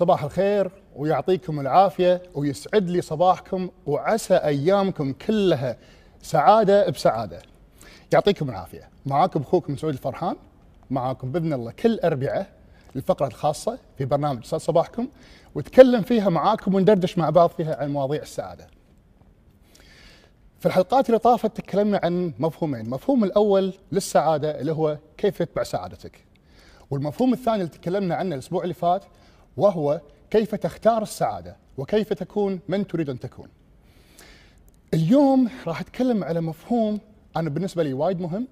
صباح الخير ويعطيكم العافية ويسعد لي صباحكم وعسى أيامكم كلها سعادة بسعادة. يعطيكم العافية. معاكم أخوكم سعود الفرحان معاكم بإذن الله كل أربعة الفقرة الخاصة في برنامج صباحكم وتكلم فيها معاكم وندردش مع بعض فيها عن مواضيع السعادة. في الحلقات اللي طافت تكلمنا عن مفهومين. المفهوم الأول للسعادة اللي هو كيف تتبع سعادتك. والمفهوم الثاني اللي تكلمنا عنه الأسبوع اللي فات وهو كيف تختار السعادة وكيف تكون من تريد أن تكون. اليوم راح أتكلم على مفهوم أنا بالنسبة لي وايد مهم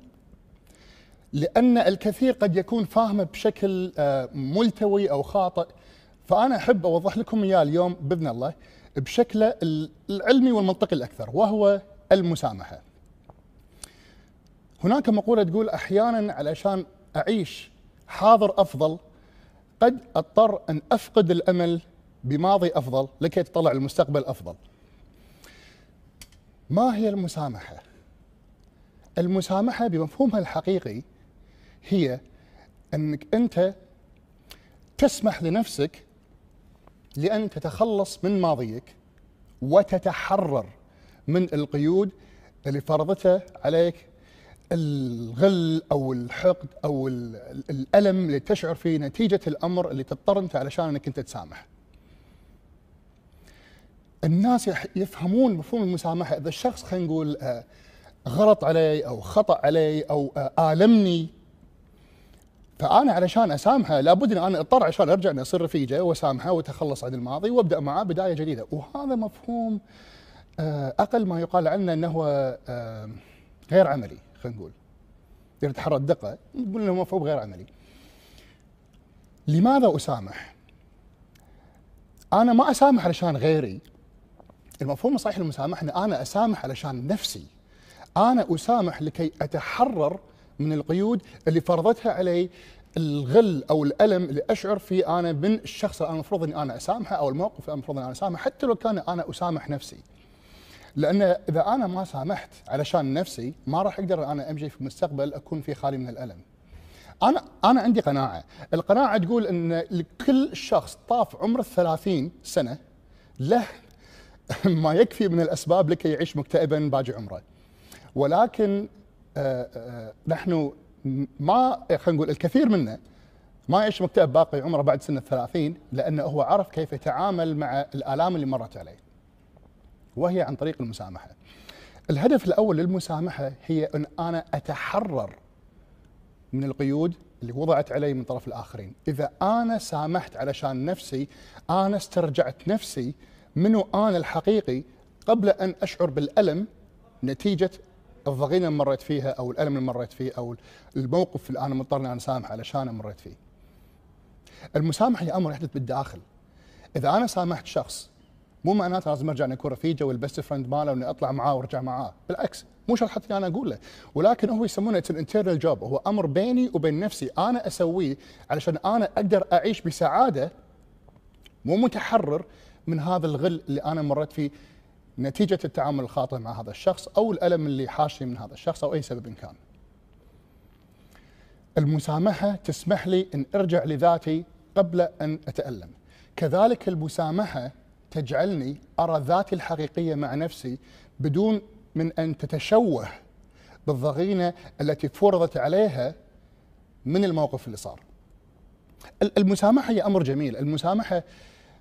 لأن الكثير قد يكون فاهمه بشكل آه، ملتوي أو خاطئ. فأنا أحب أوضح لكم إياه اليوم بإذن الله بشكله العلمي والمنطقي الأكثر وهو المسامحة. هناك مقولة تقول أحيانا علشان أعيش حاضر أفضل قد أضطر أن أفقد الأمل بماضي أفضل لكي تطلع المستقبل أفضل. ما هي المسامحة؟ المسامحة بمفهومها الحقيقي هي أنك أنت تسمح لنفسك لأن تتخلص من ماضيك وتتحرر من القيود اللي فرضتها عليك الغل أو الحقد أو الألم اللي تشعر فيه نتيجة الأمر اللي تضطر أنت علشان أنك أنت تسامح. الناس يفهمون مفهوم المسامحة إذا الشخص خلينا نقول آه، غلط علي أو خطأ علي أو آه، آلمني فأنا علشان أسامحه لابد إن أنا أضطر عشان أرجع إني أصير رفيجة وأسامحه وأتخلص عن الماضي وأبدأ معاه بداية جديدة وهذا مفهوم آه، أقل ما يقال عنه إنه غير عملي. خلينا نقول يتحرى الدقة نقول إنه مفعول غير عملي لماذا أسامح؟ أنا ما أسامح علشان غيري المفهوم الصحيح للمسامحة إن أنا أسامح علشان نفسي أنا أسامح لكي أتحرر من القيود اللي فرضتها علي الغل أو الألم اللي أشعر فيه أنا من الشخص اللي أنا المفروض إني أنا أسامحه أو الموقف اللي أنا المفروض إني أنا أسامحه حتى لو كان أنا أسامح نفسي. لأن إذا أنا ما سامحت علشان نفسي ما راح أقدر أنا أمشي في المستقبل أكون في خالي من الألم. أنا أنا عندي قناعة، القناعة تقول إن لكل شخص طاف عمر الثلاثين سنة له ما يكفي من الأسباب لكي يعيش مكتئبا باقي عمره. ولكن آه، آه، نحن ما خلينا نقول الكثير منا ما يعيش مكتئب باقي عمره بعد سن الثلاثين لأنه هو عرف كيف يتعامل مع الآلام اللي مرت عليه. وهي عن طريق المسامحة. الهدف الأول للمسامحة هي أن أنا أتحرر من القيود اللي وضعت علي من طرف الآخرين، إذا أنا سامحت علشان نفسي أنا استرجعت نفسي منو أنا الحقيقي قبل أن أشعر بالألم نتيجة الضغينة اللي مريت فيها أو الألم اللي مريت فيه أو الموقف اللي أنا مضطر إني اسامح علشان مريت فيه. المسامحة هي أمر يحدث بالداخل. إذا أنا سامحت شخص مو معناته لازم ارجع نكون رفيجه وال best friend ماله واني اطلع معاه وارجع معاه بالعكس مو شرط حتى أنا أقول له ولكن هو يسمونه internal job هو أمر بيني وبين نفسي أنا اسويه علشان أنا أقدر اعيش بسعادة ومتحرر من هذا الغل اللي أنا مريت فيه نتيجة التعامل الخاطئ مع هذا الشخص أو الألم اللي حاشني من هذا الشخص أو أي سبب إن كان. المسامحة تسمح لي إن أرجع لذاتي قبل أن أتألم. كذلك المسامحة تجعلني أرى ذاتي الحقيقية مع نفسي بدون من أن تتشوه بالضغينة التي فرضت عليها من الموقف اللي صار. المسامحة هي أمر جميل، المسامحة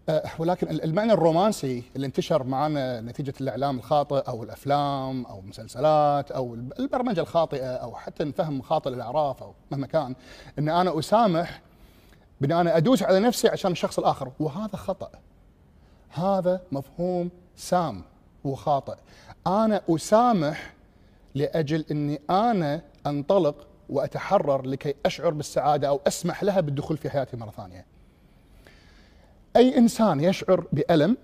آه، ولكن المعنى الرومانسي اللي انتشر معنا نتيجة الإعلام الخاطئ أو الأفلام أو المسلسلات أو البرمجة الخاطئة أو حتى فهم خاطئ للاعراف أو مهما كان إن أنا أسامح بان أنا أدوس على نفسي عشان الشخص الآخر وهذا خطأ. هذا مفهوم سام وخاطئ أنا أسامح لأجل إني أنا أنطلق وأتحرر لكي أشعر بالسعادة أو أسمح لها بالدخول في حياتي مرة ثانية. أي إنسان يشعر بألم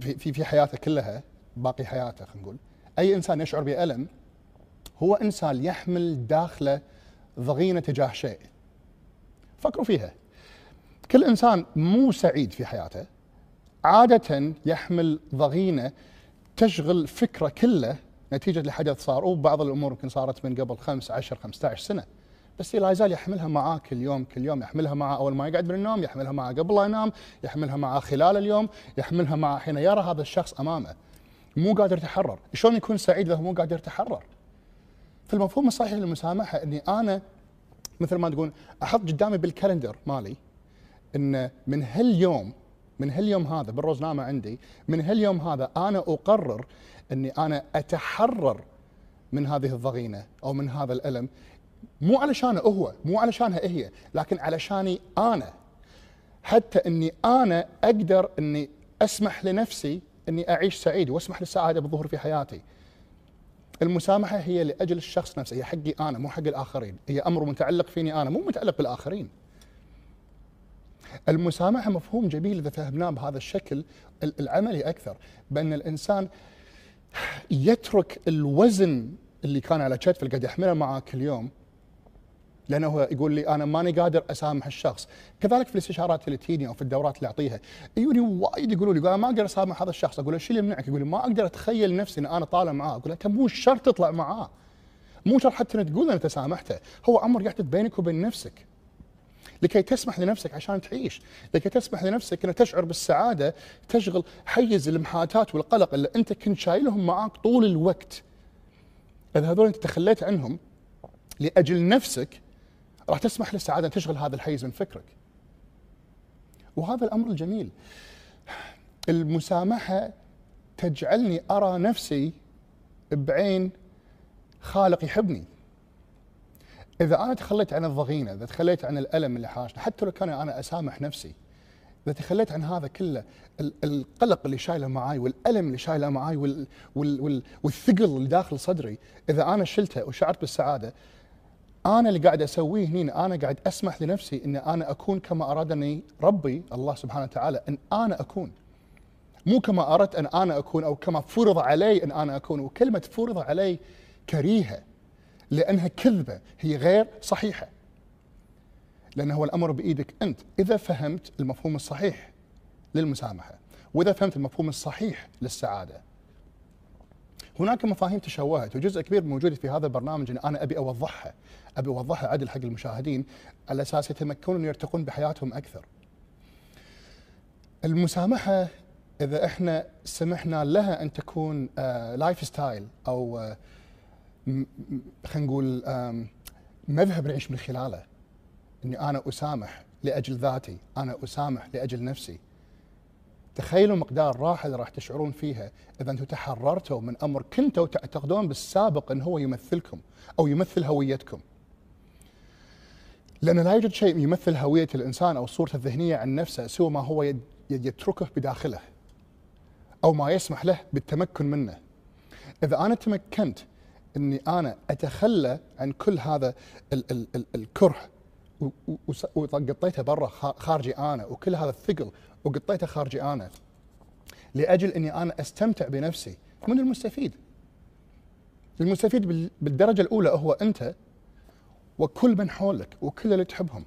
في في حياته كلها باقي حياته خلينا نقول أي إنسان يشعر بألم هو إنسان يحمل داخله ضغينة تجاه شيء. فكروا فيها. كل إنسان مو سعيد في حياته عادة يحمل ضغينة تشغل فكرة كله نتيجة لحدث صار. وبعض الأمور يمكن صارت من قبل 5 10 15 سنة. بس لا يزال يحملها معاه كل يوم كل يوم. يحملها معاه أول ما يقعد من النوم يحملها معاه قبل لا ينام يحملها معاه خلال اليوم يحملها معاه حين يرى هذا الشخص أمامه. مو قادر يتحرر. شلون يكون سعيد اذا مو قادر يتحرر؟ فالمفهوم الصحيح للمسامحة إني أنا مثل ما تقول أحط قدامي بالكالندر مالي ان من هاليوم من هاليوم هذا بالروزنامه عندي من هاليوم هذا أنا أقرر إني أنا أتحرر من هذه الضغينة أو من هذا الألم مو علشانه هو مو علشانها هي لكن علشاني أنا حتى إني أنا أقدر إني أسمح لنفسي إني أعيش سعيد وأسمح للسعادة بالظهور في حياتي. المسامحة هي لأجل الشخص نفسه هي حقي أنا مو حق الآخرين، هي أمر متعلق فيني أنا مو متعلق بالآخرين. المسامحة مفهوم جميل إذا فهمناه بهذا الشكل العملي أكثر بأن الإنسان يترك الوزن اللي كان على كتفه قاعد يحمله معاه كل يوم لأنه هو يقول لي أنا ماني قادر أسامح الشخص، كذلك في الاستشارات اللي تجيني أو في الدورات اللي أعطيها يجوني وايد يقولوا لي أنا ما أقدر أسامح هذا الشخص، أقول له شو اللي يمنعك؟ يقول لي ما أقدر أتخيل نفسي إن أنا طالع معاه، أقول له انت مو شرط تطلع معاه. مو شرط حتى تقول انت سامحته، هو أمر يحدث بينك وبين نفسك. لكي تسمح لنفسك عشان تعيش. لكي تسمح لنفسك أن تشعر بالسعادة تشغل حيز المحاتات والقلق اللي أنت كنت شايلهم معاك طول الوقت. إذا هذول أنت تخليت عنهم لأجل نفسك راح تسمح للسعادة أن تشغل هذا الحيز من فكرك. وهذا الأمر الجميل. المسامحة تجعلني أرى نفسي بعين خالق يحبني. إذا أنا تخليت عن الضغينة إذا تخليت عن الألم اللي حاشني حتى لو كان أنا أسامح نفسي إذا تخليت عن هذا كله القلق اللي شايله معاي والألم اللي شايله معاي وال وال وال والثقل اللي داخل صدري إذا أنا شلته وشعرت بالسعادة أنا اللي قاعد أسويه هنا أنا قاعد أسمح لنفسي إن أنا أكون كما أرادني ربي الله سبحانه وتعالى إن أنا أكون. مو كما أردت إن أنا أكون أو كما فرض علي إن أنا أكون وكلمة فرض علي كريهة. لأنها كذبة. هي غير صحيحة. لأن هو الأمر بإيدك أنت. إذا فهمت المفهوم الصحيح للمسامحة وإذا فهمت المفهوم الصحيح للسعادة. هناك مفاهيم تشوهت وجزء كبير موجود في هذا البرنامج إن أنا أبي أوضحها. أبي أوضحها عدل حق المشاهدين. على أساس يتمكنون يرتقون بحياتهم أكثر. المسامحة إذا إحنا سمحنا لها أن تكون lifestyle أو آه خلينا نقول مذهب نعيش من خلاله إني أنا أسامح لأجل ذاتي، أنا أسامح لأجل نفسي. تخيلوا مقدار الراحه اللي راح تشعرون فيها إذا أنتم تحررتوا من أمر كنتوا تعتقدون بالسابق انه هو يمثلكم أو يمثل هويتكم. لأن لا يوجد شيء يمثل هوية الإنسان أو صورته الذهنية عن نفسه سوى ما هو يتركه بداخله. أو ما يسمح له بالتمكن منه. إذا أنا تمكنت إني أنا أتخلى عن كل هذا ال ال ال الكره وقطيته برا خارجي أنا وكل هذا الثقل وقطيته خارجي أنا لأجل إني أنا أستمتع بنفسي من المستفيد. المستفيد بالدرجة الأولى هو أنت وكل من حولك وكل اللي تحبهم.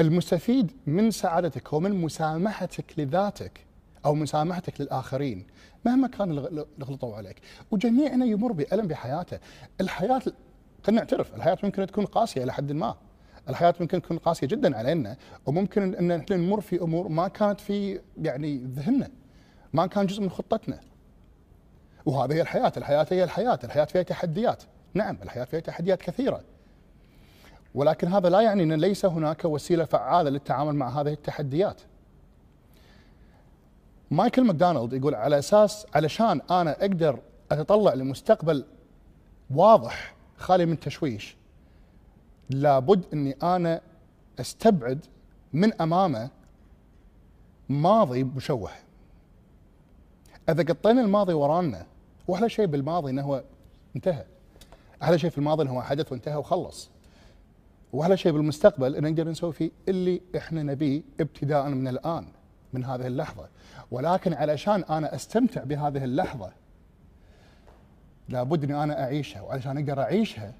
المستفيد من سعادتك ومن مسامحتك لذاتك أو مسامحتك للآخرين مهما كان اللي غلطوا عليك. وجميعنا يمر بألم بحياته الحياة خلينا نعترف الحياة ممكن تكون قاسية إلى حد ما. الحياة ممكن تكون قاسية جدا علينا وممكن أن إحنا نمر في أمور ما كانت في يعني ذهننا ما كان جزء من خطتنا. وهذه هي الحياة الحياة هي الحياة الحياة فيها تحديات. نعم الحياة فيها تحديات كثيرة. ولكن هذا لا يعني أن ليس هناك وسيلة فعالة للتعامل مع هذه التحديات. مايكل ماكدونالد يقول على أساس علشان أنا أقدر أتطلع لمستقبل واضح خالي من تشويش لابد إني أنا أستبعد من أمامه ماضي مشوه. إذا قطينا الماضي ورانا وأحلى شيء بالماضي إنه هو انتهى. أحلى شيء في الماضي إنه هو حدث وانتهى وخلص. وأحلى شيء بالمستقبل إن نقدر نسوي فيه اللي إحنا نبيه ابتداء من الآن. من هذه اللحظة. ولكن علشان أنا أستمتع بهذه اللحظة لابد إني أنا أعيشها. وعلشان أقدر أعيشها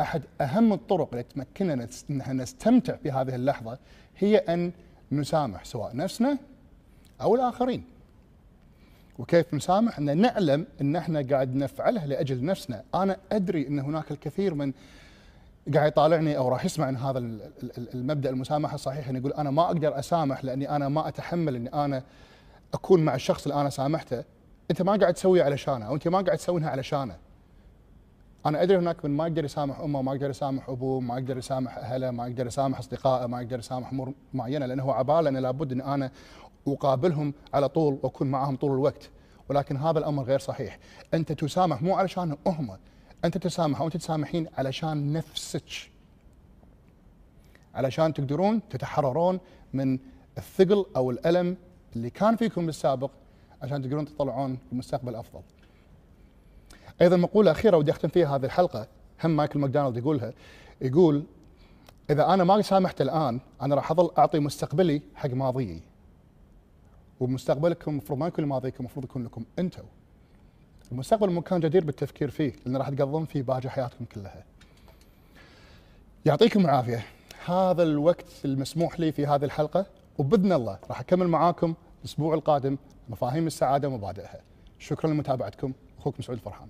أحد أهم الطرق اللي تمكننا إن نستمتع بهذه اللحظة هي أن نسامح سواء نفسنا أو الآخرين. وكيف نسامح؟ إن نعلم إن إحنا قاعد نفعلها لأجل نفسنا. أنا أدري إن هناك الكثير من قاعد يطالعني أو راح يسمع عن هذا المبدأ المسامحة الصحيح إنه يقول أنا ما أقدر أسامح لأني أنا ما أتحمل إني أنا أكون مع الشخص اللي أنا سامحته. أنت ما قاعد تسوي علشانه أو أنت ما قاعد تسوينها علشانه أنا أدري هناك من ما يقدر يسامح أمه ما يقدر يسامح أبوه ما يقدر يسامح أهله ما يقدر يسامح أصدقائه ما يقدر يسامح أمور معينة لأنه هو عباله انه لابد إن أنا أقابلهم على طول وأكون معاهم طول الوقت. ولكن هذا الأمر غير صحيح. أنت تسامح مو علشان هم أنت تسامح أو أنت تسامحين علشان نفسك علشان تقدرون تتحررون من الثقل أو الألم اللي كان فيكم بالسابق عشان تقدرون تطلعون بمستقبل أفضل. أيضا مقولة أخيرة ودي أختم فيها هذه الحلقة هم مايكل ماكدونالد يقولها يقول إذا أنا ما سامحت الآن أنا راح أظل أعطي مستقبلي حق ماضيي. ومستقبلكم المفروض ما يكون ماضيكم المفروض يكون لكم أنتم. المستقبل مكان جدير بالتفكير فيه لأن راح تقضون فيه باقي حياتكم كلها. يعطيكم العافية. هذا الوقت المسموح لي في هذه الحلقة وبإذن الله راح أكمل معاكم الأسبوع القادم مفاهيم السعادة ومبادئها. شكرا لمتابعتكم أخوكم سعود فرحان.